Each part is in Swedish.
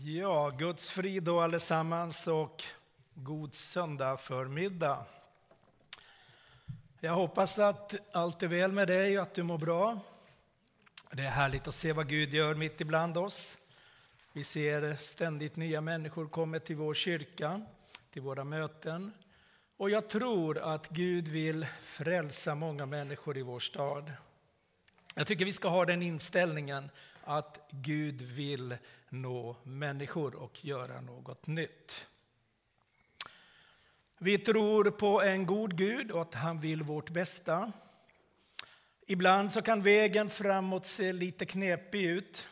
Ja, Guds frid då allesammans och god söndag förmiddag. Jag hoppas att allt är väl med dig och att du mår bra. Det är härligt att se vad Gud gör mitt ibland oss. Vi ser ständigt nya människor komma till vår kyrka, till våra möten. Och jag tror att Gud vill frälsa många människor i vår stad. Jag tycker vi ska ha den inställningen att Gud vill nå människor och göra något nytt. Vi tror på en god Gud och att han vill vårt bästa. Ibland så kan vägen framåt se lite knepig ut.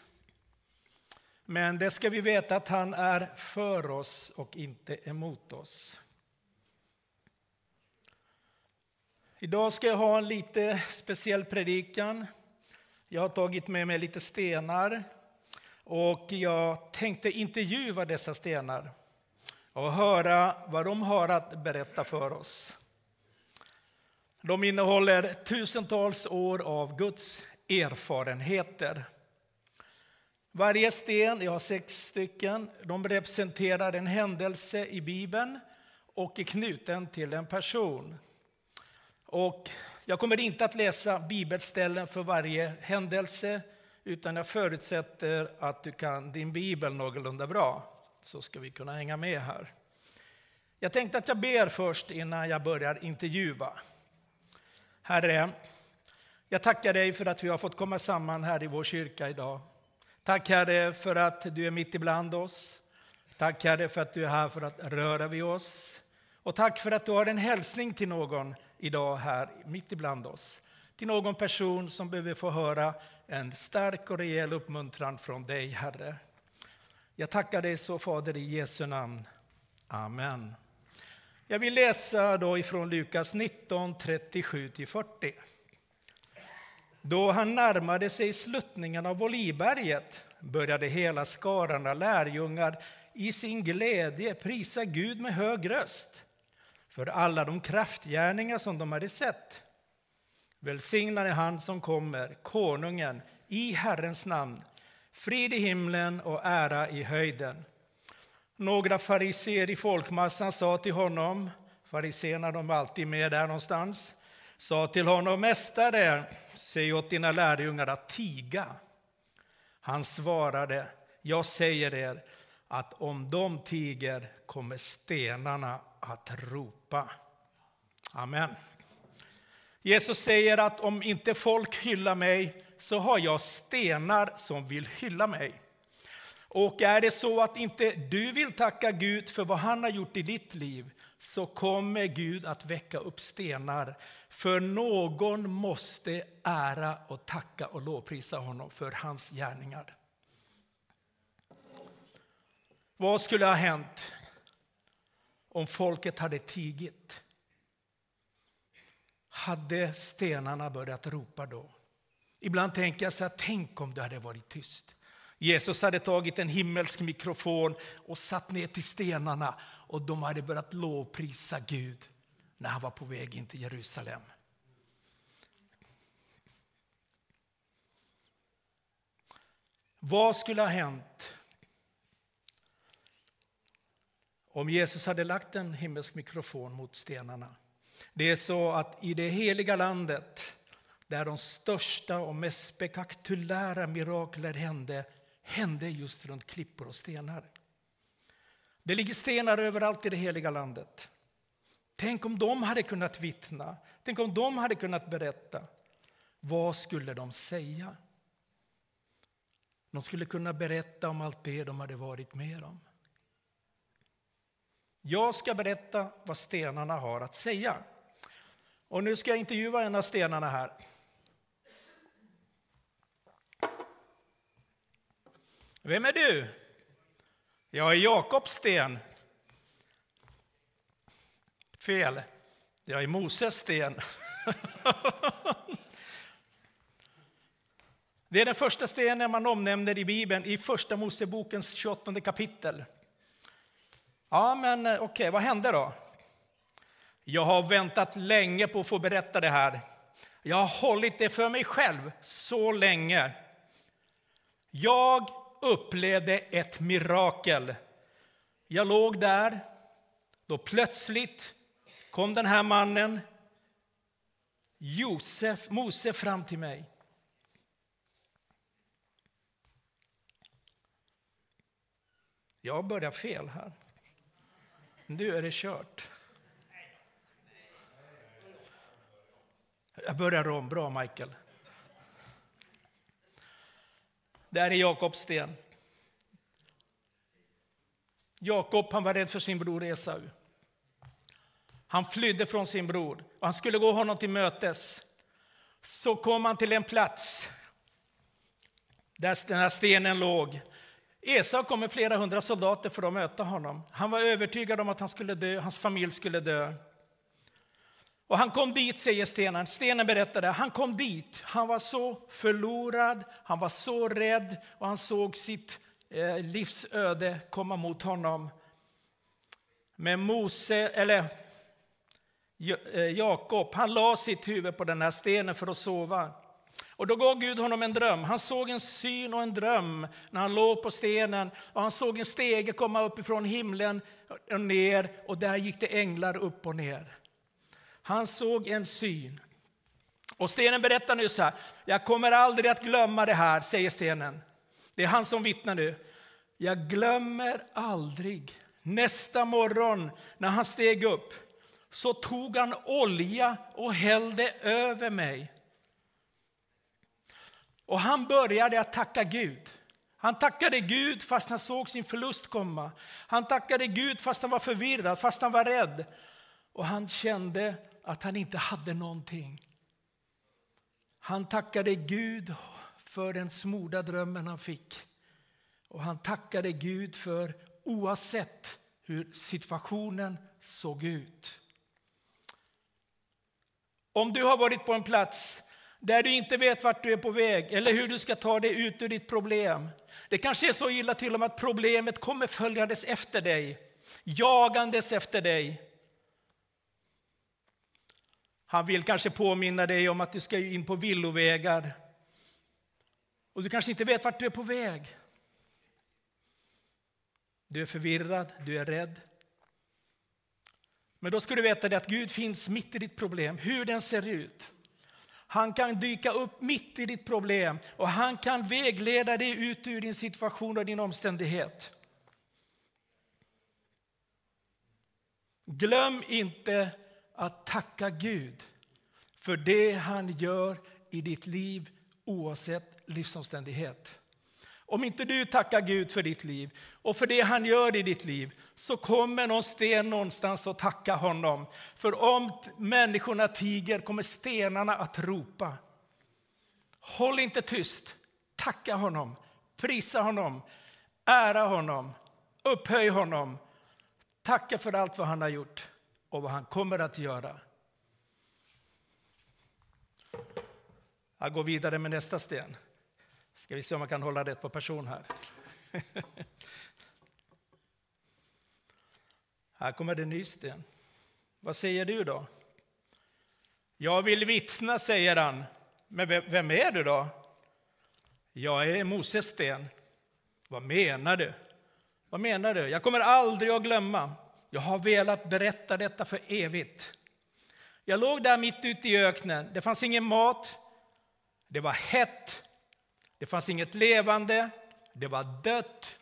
Men det ska vi veta att han är för oss och inte emot oss. Idag ska jag ha en lite speciell predikan. Jag har tagit med mig lite stenar och jag tänkte intervjua dessa stenar och höra vad de har att berätta för oss. De innehåller tusentals år av Guds erfarenheter. Varje sten, jag har sex stycken, de representerar en händelse i Bibeln och är knuten till en person. Och jag kommer inte att läsa bibelställen för varje händelse utan jag förutsätter att du kan din bibel någorlunda bra. Så ska vi kunna hänga med här. Jag tänkte att jag ber först innan jag börjar intervjua. Herre, jag tackar dig för att vi har fått komma samman här i vår kyrka idag. Tack Herre för att du är mitt ibland oss. Tack Herre för att du är här för att röra vid oss. Och tack för att du har en hälsning till någon idag här mitt ibland oss. Till någon person som behöver få höra en stark och rejäl uppmuntran från dig, Herre. Jag tackar dig så, Fader, i Jesu namn. Amen. Jag vill läsa då ifrån Lukas 19, 37-40. Då han närmade sig sluttningen av Olivberget började hela skaran av lärjungar i sin glädje prisa Gud med hög röst för alla de kraftgärningar som de hade sett. Välsignad är han som kommer, konungen, i Herrens namn. Frid i himlen och ära i höjden. Några fariseer i folkmassan sa till honom, Fariseerna de var alltid med där någonstans, sa till honom, Mästare, säg åt dina lärjungar att tiga. Han svarade, jag säger er att om de tiger kommer stenarna att ropa. Amen. Jesus säger att om inte folk hyllar mig så har jag stenar som vill hylla mig. Och är det så att inte du vill tacka Gud för vad han har gjort i ditt liv så kommer Gud att väcka upp stenar. För någon måste ära och tacka och lovprisa honom för hans gärningar. Vad skulle ha hänt om folket hade tigit? Hade stenarna börjat ropa då? Ibland tänker jag så här, tänk om det hade varit tyst. Jesus hade tagit en himmelsk mikrofon och satt ner till stenarna och de hade börjat lovprisa Gud när han var på väg in till Jerusalem. Vad skulle ha hänt om Jesus hade lagt en himmelsk mikrofon mot stenarna? Det är så att i det heliga landet där de största och mest spektakulära mirakler hände, hände just runt klippor och stenar. Det ligger stenar överallt i det heliga landet. Tänk om de hade kunnat vittna, tänk om de hade kunnat berätta. Vad skulle de säga? De skulle kunna berätta om allt det de hade varit med om. Jag ska berätta vad stenarna har att säga. Och nu ska jag intervjua en av stenarna här. Vem är du? Jag är Jakob sten. Fel. Jag är Moses sten. Det är den första stenen man omnämner i Bibeln i Första Mosebokens 28 kapitel. Ja, men eh, okej, okay, vad hände då? Jag har väntat länge på att få berätta det här. Jag har hållit det för mig själv så länge. Jag upplevde ett mirakel. Jag låg där, då plötsligt kom den här mannen, Josef, Mose, fram till mig. Jag börjar fel här. Nu är det kört. Jag börjar om. Bra, Michael. Där är Jakobs sten. Jakob han var rädd för sin bror Esau. Han flydde från sin bror och han skulle gå honom till mötes. Så kom han till en plats där den här stenen låg. Esau kom med flera hundra soldater för att möta honom. Han var övertygad om att han skulle dö, hans familj skulle dö. Och han kom dit, säger stenen. Stenen berättade, han kom dit. Han var så förlorad, han var så rädd och han såg sitt eh, livsöde komma mot honom. Men Mose, eller eh, Jakob, han la sitt huvud på den här stenen för att sova. Och då gav Gud honom en dröm. Han såg en syn och en dröm när han låg på stenen. Och han såg en stege komma uppifrån himlen och ner och där gick det änglar upp och ner. Han såg en syn. Och stenen berättar nu så här, jag kommer aldrig att glömma det här, säger stenen. Det är han som vittnar nu. Jag glömmer aldrig. Nästa morgon när han steg upp så tog han olja och hällde över mig. Och han började att tacka Gud. Han tackade Gud fast han såg sin förlust komma. Han tackade Gud fast han var förvirrad, fast han var rädd. Och han kände att han inte hade någonting. Han tackade Gud för den smorda drömmen han fick. Och han tackade Gud för oavsett hur situationen såg ut. Om du har varit på en plats där du inte vet vart du är på väg eller hur du ska ta dig ut ur ditt problem. Det kanske är så illa till och med att problemet kommer följandes efter dig, jagandes efter dig. Han vill kanske påminna dig om att du ska in på villovägar. Och du kanske inte vet vart du är på väg. Du är förvirrad, du är rädd. Men då ska du veta att Gud finns mitt i ditt problem, hur den ser ut. Han kan dyka upp mitt i ditt problem och han kan vägleda dig ut ur din situation och din omständighet. Glöm inte att tacka Gud för det han gör i ditt liv oavsett livsomständighet. Om inte du tackar Gud för ditt liv och för det han gör i ditt liv så kommer någon sten någonstans att tacka honom. För om människorna tiger kommer stenarna att ropa. Håll inte tyst. Tacka honom, prisa honom, ära honom, upphöj honom. Tacka för allt vad han har gjort och vad han kommer att göra. Jag går vidare med nästa sten. Ska vi se om man kan hålla rätt på person här. här kommer det en ny sten. Vad säger du då? Jag vill vittna, säger han. Men vem är du då? Jag är Moses sten. Vad menar du? Vad menar du? Jag kommer aldrig att glömma. Jag har velat berätta detta för evigt. Jag låg där mitt ute i öknen. Det fanns ingen mat. Det var hett. Det fanns inget levande. Det var dött.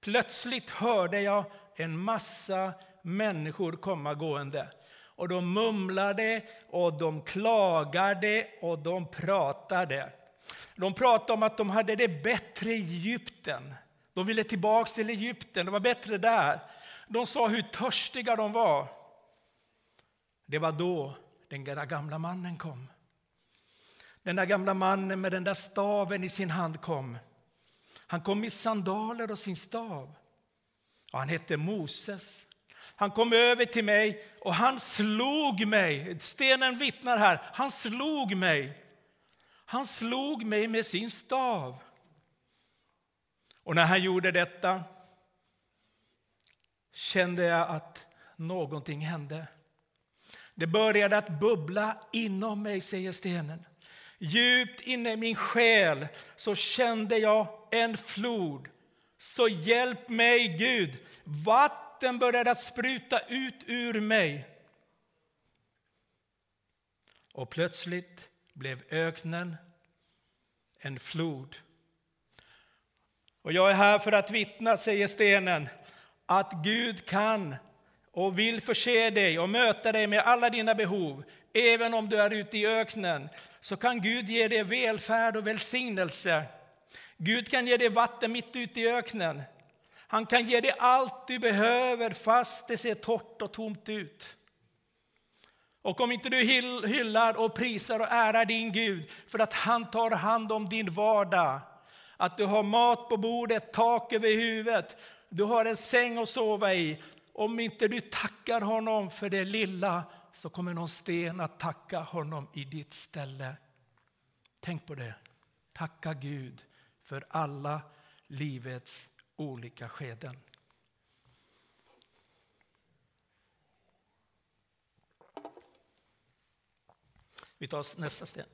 Plötsligt hörde jag en massa människor komma gående. Och de mumlade och de klagade och de pratade. De pratade om att de hade det bättre i Egypten. De ville tillbaka till Egypten, det var bättre där. De sa hur törstiga de var. Det var då den där gamla mannen kom. Den där gamla mannen med den där staven i sin hand kom. Han kom i sandaler och sin stav. Och han hette Moses. Han kom över till mig och han slog mig. Stenen vittnar här. Han slog mig. Han slog mig med sin stav. Och när han gjorde detta kände jag att någonting hände. Det började att bubbla inom mig, säger stenen. Djupt inne i min själ så kände jag en flod. Så hjälp mig, Gud. Vatten började att spruta ut ur mig. Och plötsligt blev öknen en flod. Och jag är här för att vittna, säger stenen, att Gud kan och vill förse dig och möta dig med alla dina behov. Även om du är ute i öknen så kan Gud ge dig välfärd och välsignelse. Gud kan ge dig vatten mitt ute i öknen. Han kan ge dig allt du behöver fast det ser torrt och tomt ut. Och om inte du hyllar och prisar och ärar din Gud för att han tar hand om din vardag, att du har mat på bordet, tak över huvudet, du har en säng att sova i. Om inte du tackar honom för det lilla så kommer någon sten att tacka honom i ditt ställe. Tänk på det. Tacka Gud för alla livets olika skeden. Vi tar nästa sten.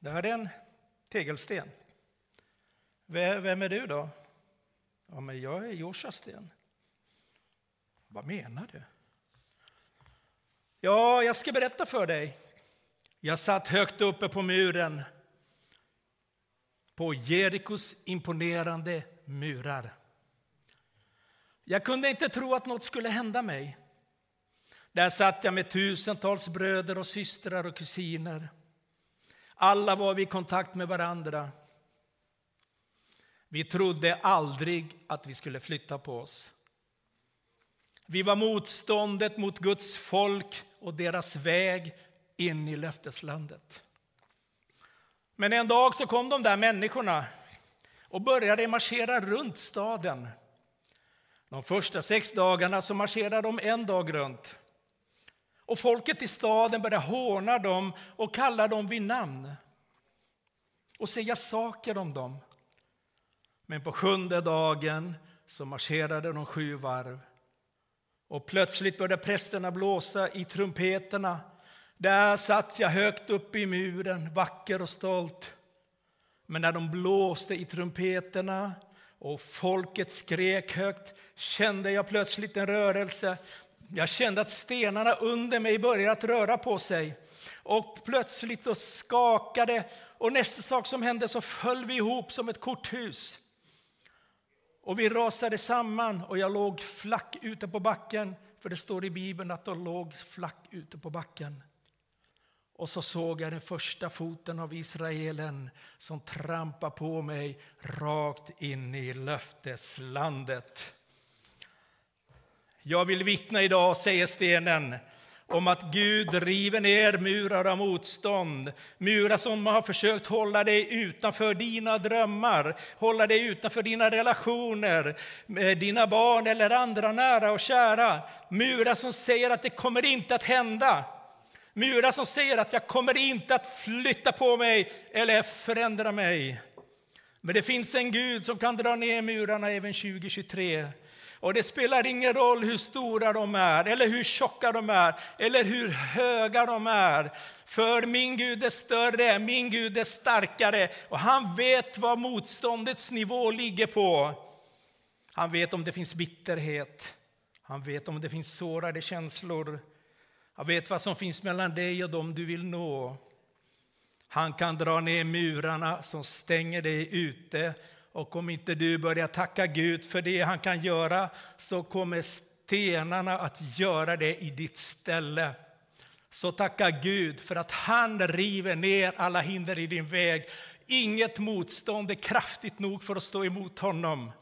Det här är en tegelsten. Vem är du då? Ja, men jag är Joshua Sten. Vad menar du? Ja, jag ska berätta för dig. Jag satt högt uppe på muren på Jerikos imponerande murar. Jag kunde inte tro att något skulle hända mig. Där satt jag med tusentals bröder och systrar och kusiner. Alla var vi i kontakt med varandra. Vi trodde aldrig att vi skulle flytta på oss. Vi var motståndet mot Guds folk och deras väg in i löfteslandet. Men en dag så kom de där människorna och började marschera runt staden. De första sex dagarna så marscherade de en dag runt. Och folket i staden började håna dem och kalla dem vid namn och säga saker om dem. Men på sjunde dagen så marscherade de sju varv. Och plötsligt började prästerna blåsa i trumpeterna. Där satt jag högt uppe i muren, vacker och stolt. Men när de blåste i trumpeterna och folket skrek högt kände jag plötsligt en rörelse. Jag kände att stenarna under mig började att röra på sig. Och plötsligt då skakade och nästa sak som hände så föll vi ihop som ett korthus. Och vi rasade samman och jag låg flack ute på backen. För det står i Bibeln att de låg flack ute på backen. Och så såg jag den första foten av Israelen som trampade på mig rakt in i löfteslandet. Jag vill vittna idag, säger stenen, om att Gud river ner murar av motstånd. Murar som har försökt hålla dig utanför dina drömmar, hålla dig utanför dina relationer, med dina barn eller andra nära och kära. Murar som säger att det kommer inte att hända. Murar som säger att jag kommer inte att flytta på mig eller förändra mig. Men det finns en Gud som kan dra ner murarna även 2023. Och det spelar ingen roll hur stora de är, eller hur tjocka de är, eller hur höga de är. För min Gud är större, min Gud är starkare och han vet vad motståndets nivå ligger på. Han vet om det finns bitterhet, han vet om det finns sårade känslor. Han vet vad som finns mellan dig och dem du vill nå. Han kan dra ner murarna som stänger dig ute och om inte du börjar tacka Gud för det han kan göra så kommer stenarna att göra det i ditt ställe. Så tacka Gud för att han river ner alla hinder i din väg. Inget motstånd är kraftigt nog för att stå emot honom.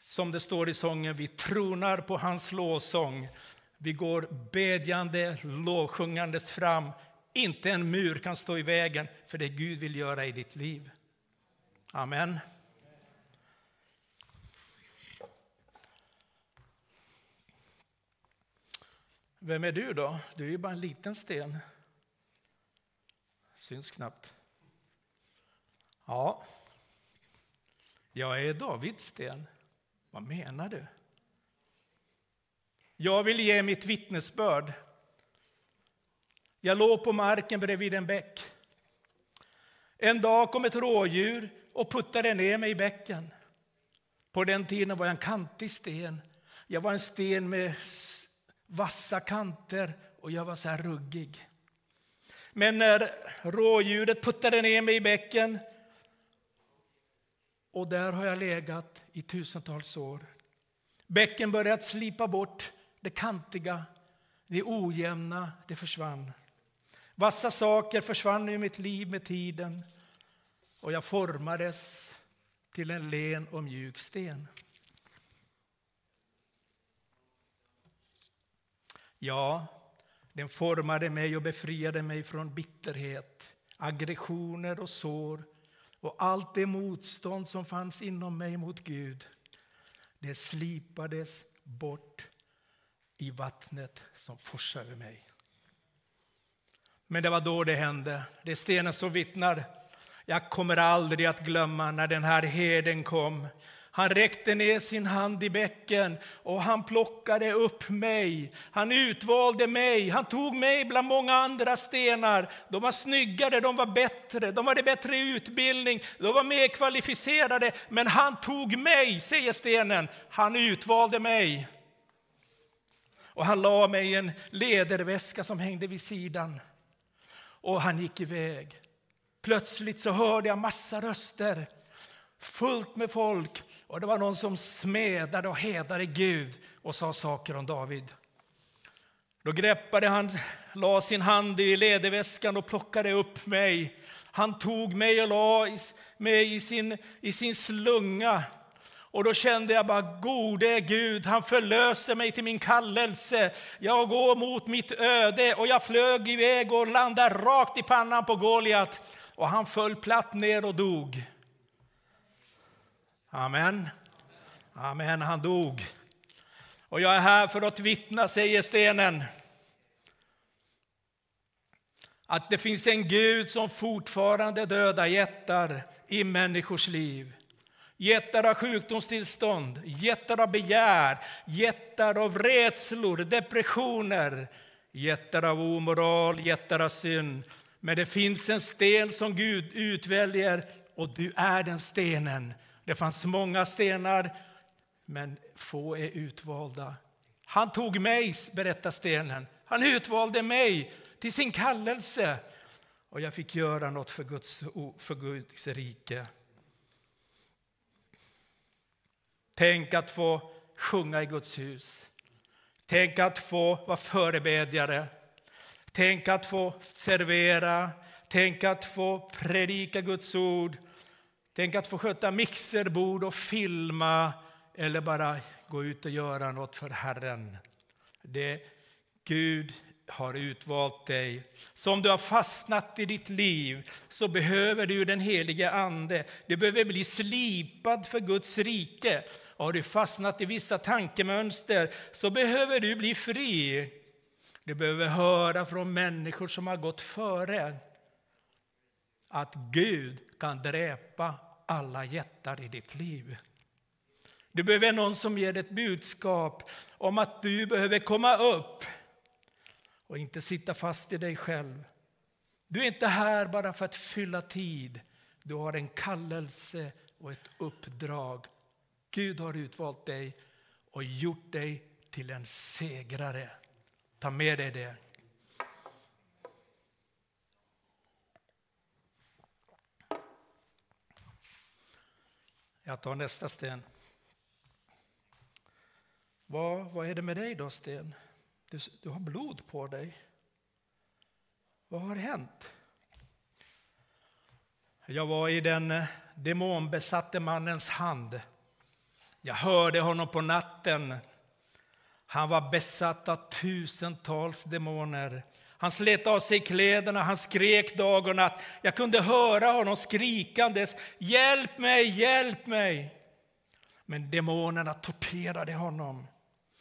Som det står i sången, vi tronar på hans lovsång. Vi går bedjande, lovsjungandes fram. Inte en mur kan stå i vägen för det Gud vill göra i ditt liv. Amen. Vem är du då? Du är ju bara en liten sten. Syns knappt. Ja, jag är Davids sten. Vad menar du? Jag vill ge mitt vittnesbörd. Jag låg på marken bredvid en bäck. En dag kom ett rådjur och puttade ner mig i bäcken. På den tiden var jag en kantig sten. Jag var en sten med vassa kanter och jag var så här ruggig. Men när rådjuret puttade ner mig i bäcken och där har jag legat i tusentals år. Bäcken började slipa bort det kantiga, det ojämna, det försvann. Vassa saker försvann ur mitt liv med tiden och jag formades till en len och mjuk sten. Ja, den formade mig och befriade mig från bitterhet, aggressioner och sår och allt det motstånd som fanns inom mig mot Gud. Det slipades bort i vattnet som forsade över mig. Men det var då det hände. Det är stenen som vittnar. Jag kommer aldrig att glömma när den här herden kom. Han räckte ner sin hand i bäcken och han plockade upp mig. Han utvalde mig. Han tog mig bland många andra stenar. De var snyggare, de var bättre, de hade bättre utbildning, de var mer kvalificerade. Men han tog mig, säger stenen. Han utvalde mig. Och han la mig i en lederväska som hängde vid sidan. Och han gick iväg. Plötsligt så hörde jag massa röster, fullt med folk. Och det var någon som smedade och hedade Gud och sa saker om David. Då greppade han, la sin hand i ledeväskan och plockade upp mig. Han tog mig och la mig i sin, i sin slunga och då kände jag bara, gode Gud, han förlöser mig till min kallelse. Jag går mot mitt öde och jag flög iväg och landade rakt i pannan på Goliat. Och han föll platt ner och dog. Amen. Amen, han dog. Och jag är här för att vittna, säger stenen. Att det finns en Gud som fortfarande dödar jättar i människors liv. Jättar av sjukdomstillstånd, jättar av begär, jättar av rädslor, depressioner, jättar av omoral, jättar av synd. Men det finns en sten som Gud utväljer och du är den stenen. Det fanns många stenar, men få är utvalda. Han tog mig, berättar stenen. Han utvalde mig till sin kallelse och jag fick göra något för Guds, för Guds rike. Tänk att få sjunga i Guds hus. Tänk att få vara förebedjare. Tänk att få servera. Tänk att få predika Guds ord. Tänk att få sköta mixerbord och filma eller bara gå ut och göra något för Herren. Det Gud har utvalt dig. Så om du har fastnat i ditt liv så behöver du den helige Ande. Du behöver bli slipad för Guds rike. Har du fastnat i vissa tankemönster så behöver du bli fri. Du behöver höra från människor som har gått före att Gud kan dräpa alla jättar i ditt liv. Du behöver någon som ger ett budskap om att du behöver komma upp och inte sitta fast i dig själv. Du är inte här bara för att fylla tid. Du har en kallelse och ett uppdrag Gud har utvalt dig och gjort dig till en segrare. Ta med dig det. Jag tar nästa sten. Vad, vad är det med dig då, Sten? Du, du har blod på dig. Vad har hänt? Jag var i den eh, demonbesatte mannens hand jag hörde honom på natten. Han var besatt av tusentals demoner. Han slet av sig kläderna, han skrek dag och natt. Jag kunde höra honom skrikandes, hjälp mig, hjälp mig. Men demonerna torterade honom.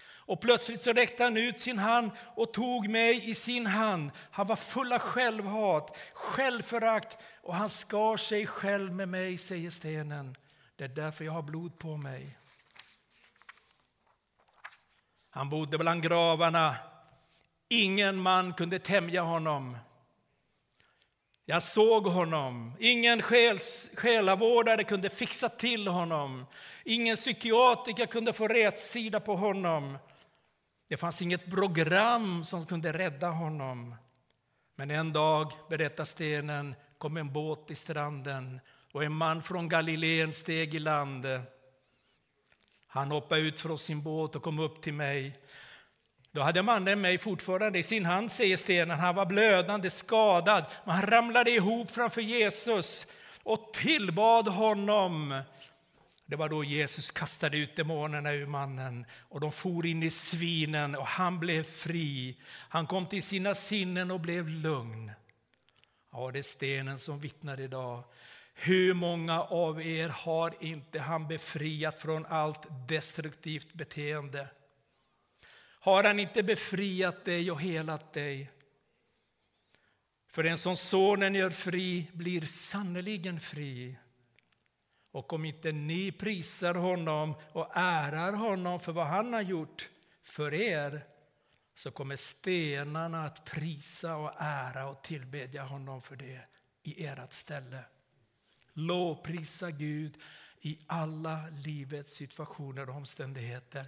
Och plötsligt så räckte han ut sin hand och tog mig i sin hand. Han var full av självhat, självförakt och han skar sig själv med mig, säger stenen. Det är därför jag har blod på mig. Han bodde bland gravarna. Ingen man kunde tämja honom. Jag såg honom. Ingen själs, själavårdare kunde fixa till honom. Ingen psykiatriker kunde få rätsida på honom. Det fanns inget program som kunde rädda honom. Men en dag, berättar stenen, kom en båt till stranden och en man från Galileen steg i land. Han hoppade ut från sin båt och kom upp till mig. Då hade mannen mig fortfarande i sin hand, säger stenen. Han var blödande, skadad, men han ramlade ihop framför Jesus och tillbad honom. Det var då Jesus kastade ut demonerna ur mannen och de for in i svinen och han blev fri. Han kom till sina sinnen och blev lugn. Ja, det är stenen som vittnar idag. Hur många av er har inte han befriat från allt destruktivt beteende? Har han inte befriat dig och helat dig? För den som Sonen gör fri blir sannerligen fri. Och om inte ni prisar honom och ärar honom för vad han har gjort för er så kommer stenarna att prisa och ära och tillbedja honom för det i ert ställe. Lovprisa Gud i alla livets situationer och omständigheter.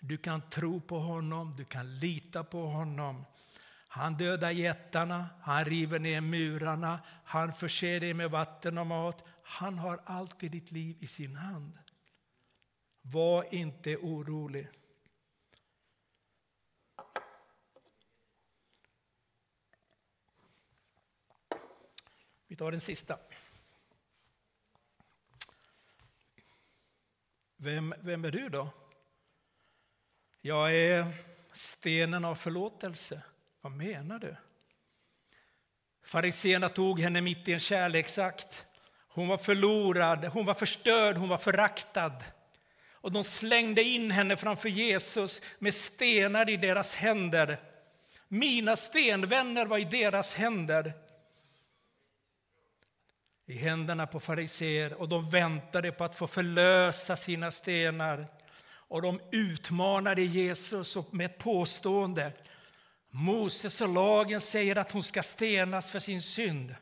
Du kan tro på honom, du kan lita på honom. Han dödar jättarna, han river ner murarna, han förser dig med vatten och mat. Han har alltid ditt liv i sin hand. Var inte orolig. Vi tar den sista. Vem, vem är du då? Jag är stenen av förlåtelse. Vad menar du? Fariséerna tog henne mitt i en kärleksakt. Hon var förlorad, hon var förstörd, hon var föraktad. Och de slängde in henne framför Jesus med stenar i deras händer. Mina stenvänner var i deras händer i händerna på fariseer och de väntade på att få förlösa sina stenar. Och de utmanade Jesus med ett påstående. Moses och lagen säger att hon ska stenas för sin synd.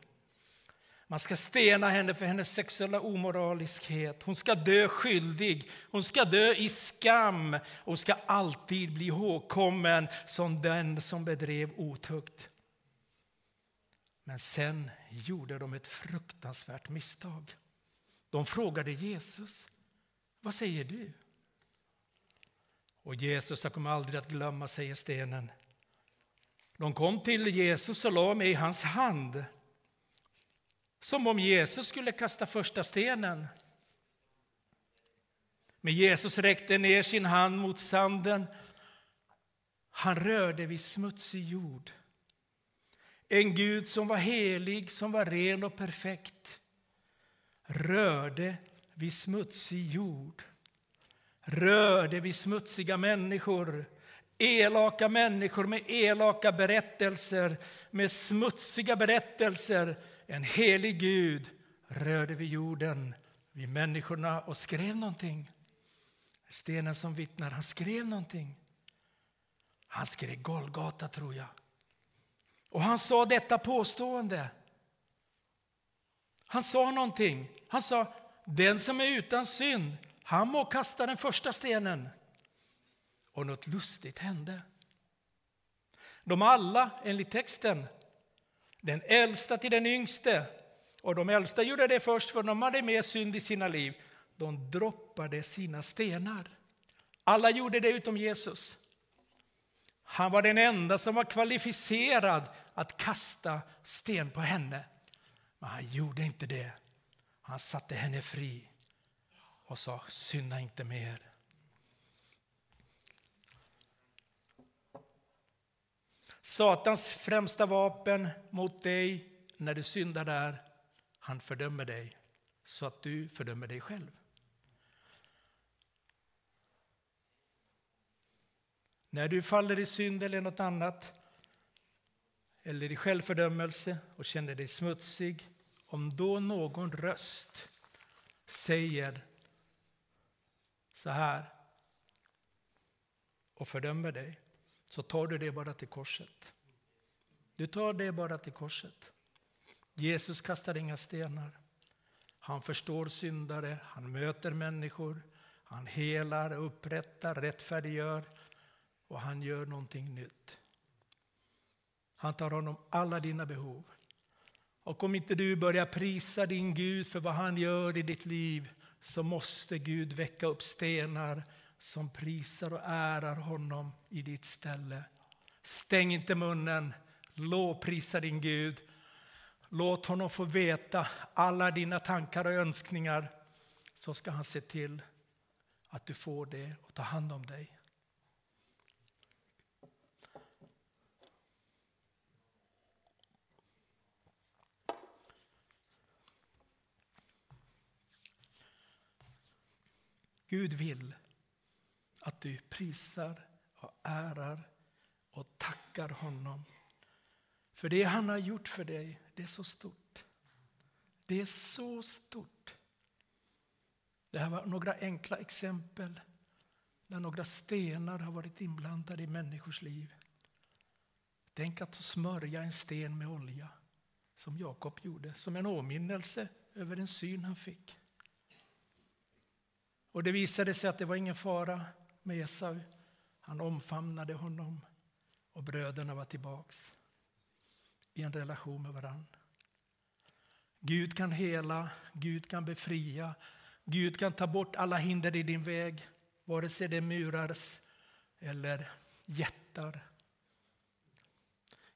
Man ska stena henne för hennes sexuella omoraliskhet. Hon ska dö skyldig, hon ska dö i skam. Hon ska alltid bli ihågkommen som den som bedrev otukt. Men sen gjorde de ett fruktansvärt misstag. De frågade Jesus, vad säger du? Och Jesus, jag kommer aldrig att glömma, säger stenen. De kom till Jesus och la mig i hans hand. Som om Jesus skulle kasta första stenen. Men Jesus räckte ner sin hand mot sanden. Han rörde vid smutsig jord. En Gud som var helig, som var ren och perfekt rörde vid smutsig jord, rörde vid smutsiga människor elaka människor med elaka berättelser, med smutsiga berättelser. En helig Gud rörde vid jorden, vid människorna och skrev någonting. Stenen som vittnar, han skrev någonting. Han skrev Golgata, tror jag. Och han sa detta påstående. Han sa någonting. Han sa, den som är utan synd, han må kasta den första stenen. Och något lustigt hände. De alla, enligt texten, den äldsta till den yngste, och de äldsta gjorde det först för de hade mer synd i sina liv, de droppade sina stenar. Alla gjorde det utom Jesus. Han var den enda som var kvalificerad att kasta sten på henne. Men han gjorde inte det. Han satte henne fri och sa synda inte mer. Satans främsta vapen mot dig när du syndar där, han fördömer dig så att du fördömer dig själv. När du faller i synd eller något annat, eller i självfördömelse och känner dig smutsig, om då någon röst säger så här. och fördömer dig så tar du det bara till korset. Du tar det bara till korset. Jesus kastar inga stenar. Han förstår syndare, han möter människor, han helar, upprättar, rättfärdiggör och han gör någonting nytt. Han tar hand om alla dina behov. Och om inte du börjar prisa din Gud för vad han gör i ditt liv så måste Gud väcka upp stenar som prisar och ärar honom i ditt ställe. Stäng inte munnen, lovprisa din Gud. Låt honom få veta alla dina tankar och önskningar så ska han se till att du får det och ta hand om dig. Gud vill att du prisar och ärar och tackar honom. För det han har gjort för dig, det är så stort. Det är så stort. Det här var några enkla exempel där några stenar har varit inblandade i människors liv. Tänk att smörja en sten med olja, som Jakob gjorde, som en åminnelse över en syn han fick. Och det visade sig att det var ingen fara med Esau. Han omfamnade honom och bröderna var tillbaks i en relation med varann. Gud kan hela, Gud kan befria, Gud kan ta bort alla hinder i din väg, vare sig det är murar eller jättar.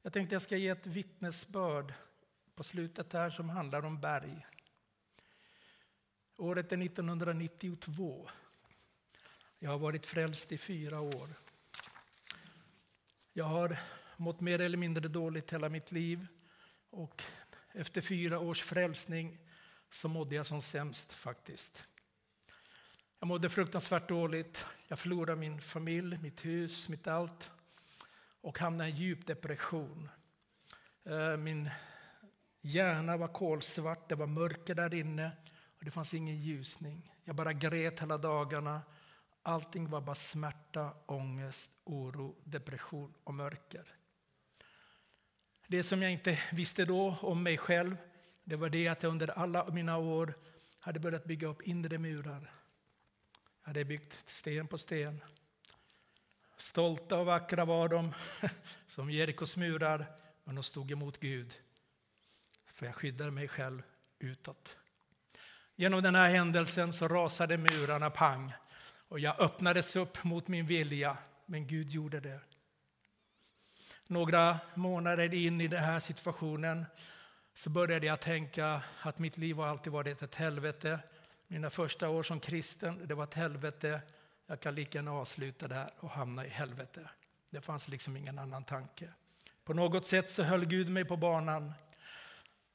Jag tänkte jag ska ge ett vittnesbörd på slutet här som handlar om berg. Året är 1992. Jag har varit frälst i fyra år. Jag har mått mer eller mindre dåligt hela mitt liv. Och efter fyra års frälsning så mådde jag som sämst faktiskt. Jag mådde fruktansvärt dåligt. Jag förlorade min familj, mitt hus, mitt allt och hamnade i en djup depression. Eh, min hjärna var kolsvart, det var mörker där inne och det fanns ingen ljusning. Jag bara grät hela dagarna. Allting var bara smärta, ångest, oro, depression och mörker. Det som jag inte visste då om mig själv det var det att jag under alla mina år hade börjat bygga upp inre murar. Jag hade byggt sten på sten. Stolta och vackra var de, som Jerikos murar, men de stod emot Gud. För jag skyddade mig själv utåt. Genom den här händelsen så rasade murarna pang och jag öppnades upp mot min vilja, men Gud gjorde det. Några månader in i den här situationen så började jag tänka att mitt liv har alltid varit ett helvete. Mina första år som kristen, det var ett helvete. Jag kan lika gärna avsluta där och hamna i helvete. Det fanns liksom ingen annan tanke. På något sätt så höll Gud mig på banan.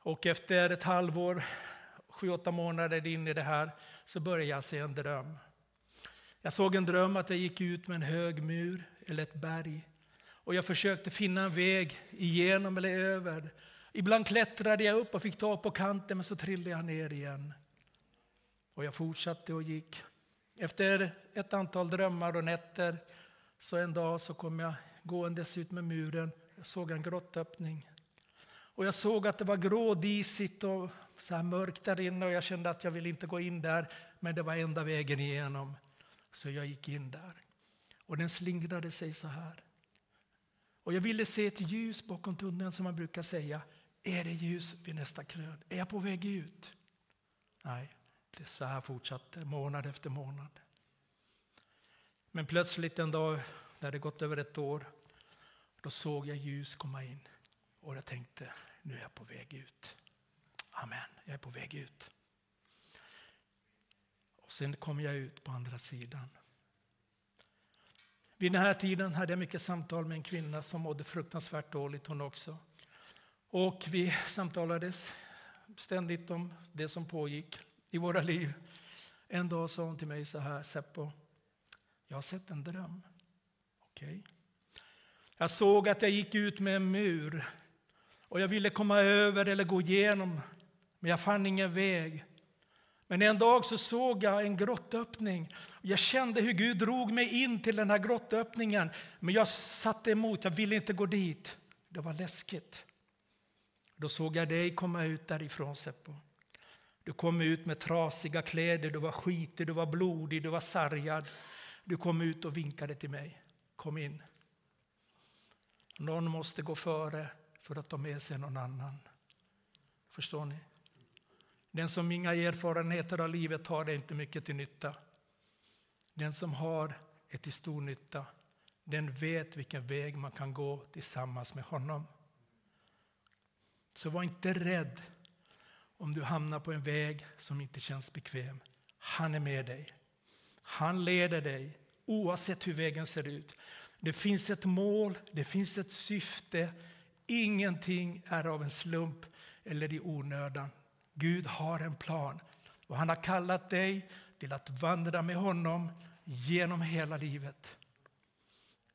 Och efter ett halvår sju, åtta månader in i det här så började jag se en dröm. Jag såg en dröm att jag gick ut med en hög mur eller ett berg. Och jag försökte finna en väg igenom eller över. Ibland klättrade jag upp och fick tag på kanten men så trillade jag ner igen. Och jag fortsatte och gick. Efter ett antal drömmar och nätter så en dag så kom jag gåendes ut med muren. Jag såg en grottöppning. Och jag såg att det var grådisigt och så här mörkt där inne och jag kände att jag ville inte gå in där. Men det var enda vägen igenom. Så jag gick in där. Och den slingrade sig så här. Och jag ville se ett ljus bakom tunneln som man brukar säga. Är det ljus vid nästa krön? Är jag på väg ut? Nej, det så här fortsatte månad efter månad. Men plötsligt en dag, när det gått över ett år, då såg jag ljus komma in. Och jag tänkte, nu är jag på väg ut. Amen, jag är på väg ut. Och sen kom jag ut på andra sidan. Vid den här tiden hade jag mycket samtal med en kvinna som mådde fruktansvärt dåligt hon också. Och vi samtalades ständigt om det som pågick i våra liv. En dag sa hon till mig så här, Seppo, jag har sett en dröm. Okej. Okay. Jag såg att jag gick ut med en mur och jag ville komma över eller gå igenom, men jag fann ingen väg. Men en dag så såg jag en grottöppning. Jag kände hur Gud drog mig in till den här grottöppningen. Men jag satte emot, jag ville inte gå dit. Det var läskigt. Då såg jag dig komma ut därifrån Seppo. Du kom ut med trasiga kläder, du var skitig, du var blodig, du var sargad. Du kom ut och vinkade till mig. Kom in. Någon måste gå före för att ta med sig någon annan. Förstår ni? Den som inga erfarenheter av livet har det inte mycket till nytta. Den som har är till stor nytta. Den vet vilken väg man kan gå tillsammans med honom. Så var inte rädd om du hamnar på en väg som inte känns bekväm. Han är med dig. Han leder dig oavsett hur vägen ser ut. Det finns ett mål, det finns ett syfte. Ingenting är av en slump eller i onödan. Gud har en plan och han har kallat dig till att vandra med honom genom hela livet.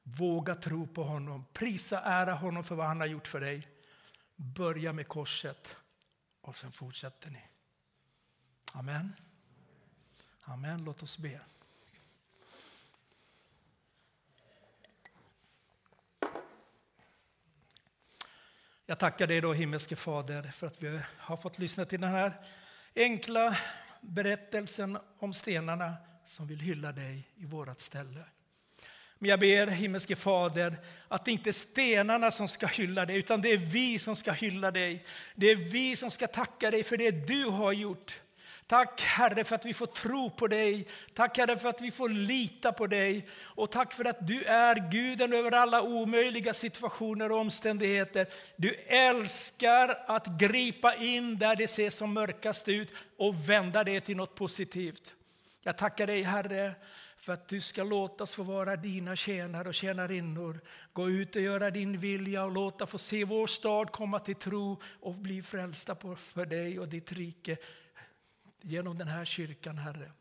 Våga tro på honom, prisa ära honom för vad han har gjort för dig. Börja med korset och sen fortsätter ni. Amen. Amen. Låt oss be. Jag tackar dig då himmelske Fader för att vi har fått lyssna till den här enkla berättelsen om stenarna som vill hylla dig i vårt ställe. Men jag ber himmelske Fader att det inte är stenarna som ska hylla dig utan det är vi som ska hylla dig. Det är vi som ska tacka dig för det du har gjort. Tack Herre för att vi får tro på dig. Tack Herre för att vi får lita på dig. Och tack för att du är Guden över alla omöjliga situationer och omständigheter. Du älskar att gripa in där det ser som mörkast ut och vända det till något positivt. Jag tackar dig Herre för att du ska låta oss få vara dina tjänare och tjänarinnor. Gå ut och göra din vilja och låta få se vår stad komma till tro och bli frälsta för dig och ditt rike genom den här kyrkan, Herre.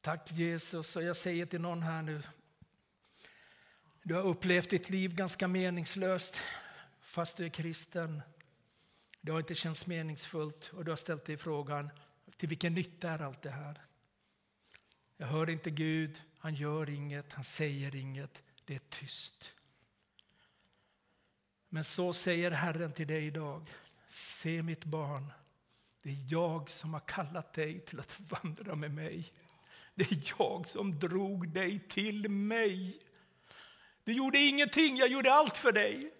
Tack Jesus, och jag säger till någon här nu. Du har upplevt ditt liv ganska meningslöst fast du är kristen. Det har inte känts meningsfullt och du har ställt dig frågan till vilken nytta är allt det här? Jag hör inte Gud, han gör inget, han säger inget, det är tyst. Men så säger Herren till dig idag. Se mitt barn, det är jag som har kallat dig till att vandra med mig. Det är jag som drog dig till mig. Du gjorde ingenting, jag gjorde allt för dig.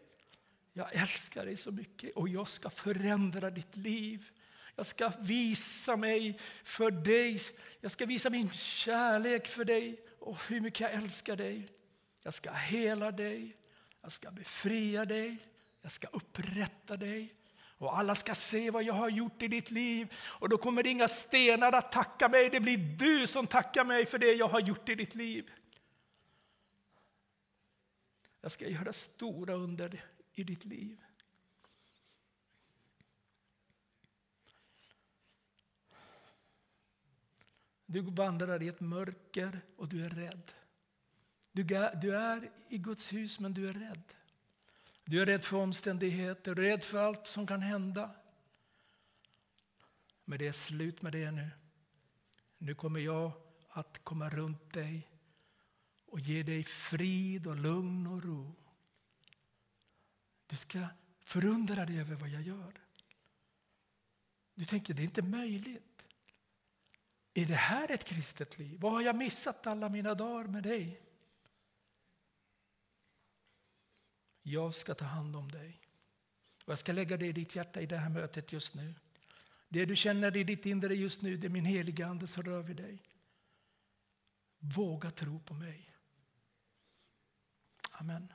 Jag älskar dig så mycket och jag ska förändra ditt liv. Jag ska visa mig för dig. Jag ska visa min kärlek för dig och hur mycket jag älskar dig. Jag ska hela dig, jag ska befria dig, jag ska upprätta dig. Och alla ska se vad jag har gjort i ditt liv. Och då kommer inga stenar att tacka mig. Det blir du som tackar mig för det jag har gjort i ditt liv. Jag ska göra stora under i ditt liv. Du vandrar i ett mörker och du är rädd. Du är i Guds hus men du är rädd. Du är rädd för omständigheter, du är rädd för allt som kan hända. Men det är slut med det nu. Nu kommer jag att komma runt dig och ge dig frid och lugn och ro. Du ska förundra dig över vad jag gör. Du tänker, det är inte möjligt. Är det här ett kristet liv? Vad har jag missat alla mina dagar med dig? Jag ska ta hand om dig. Och jag ska lägga det i ditt hjärta i det här mötet just nu. Det du känner i ditt inre just nu, det är min heliga Ande som rör vid dig. Våga tro på mig. Amen.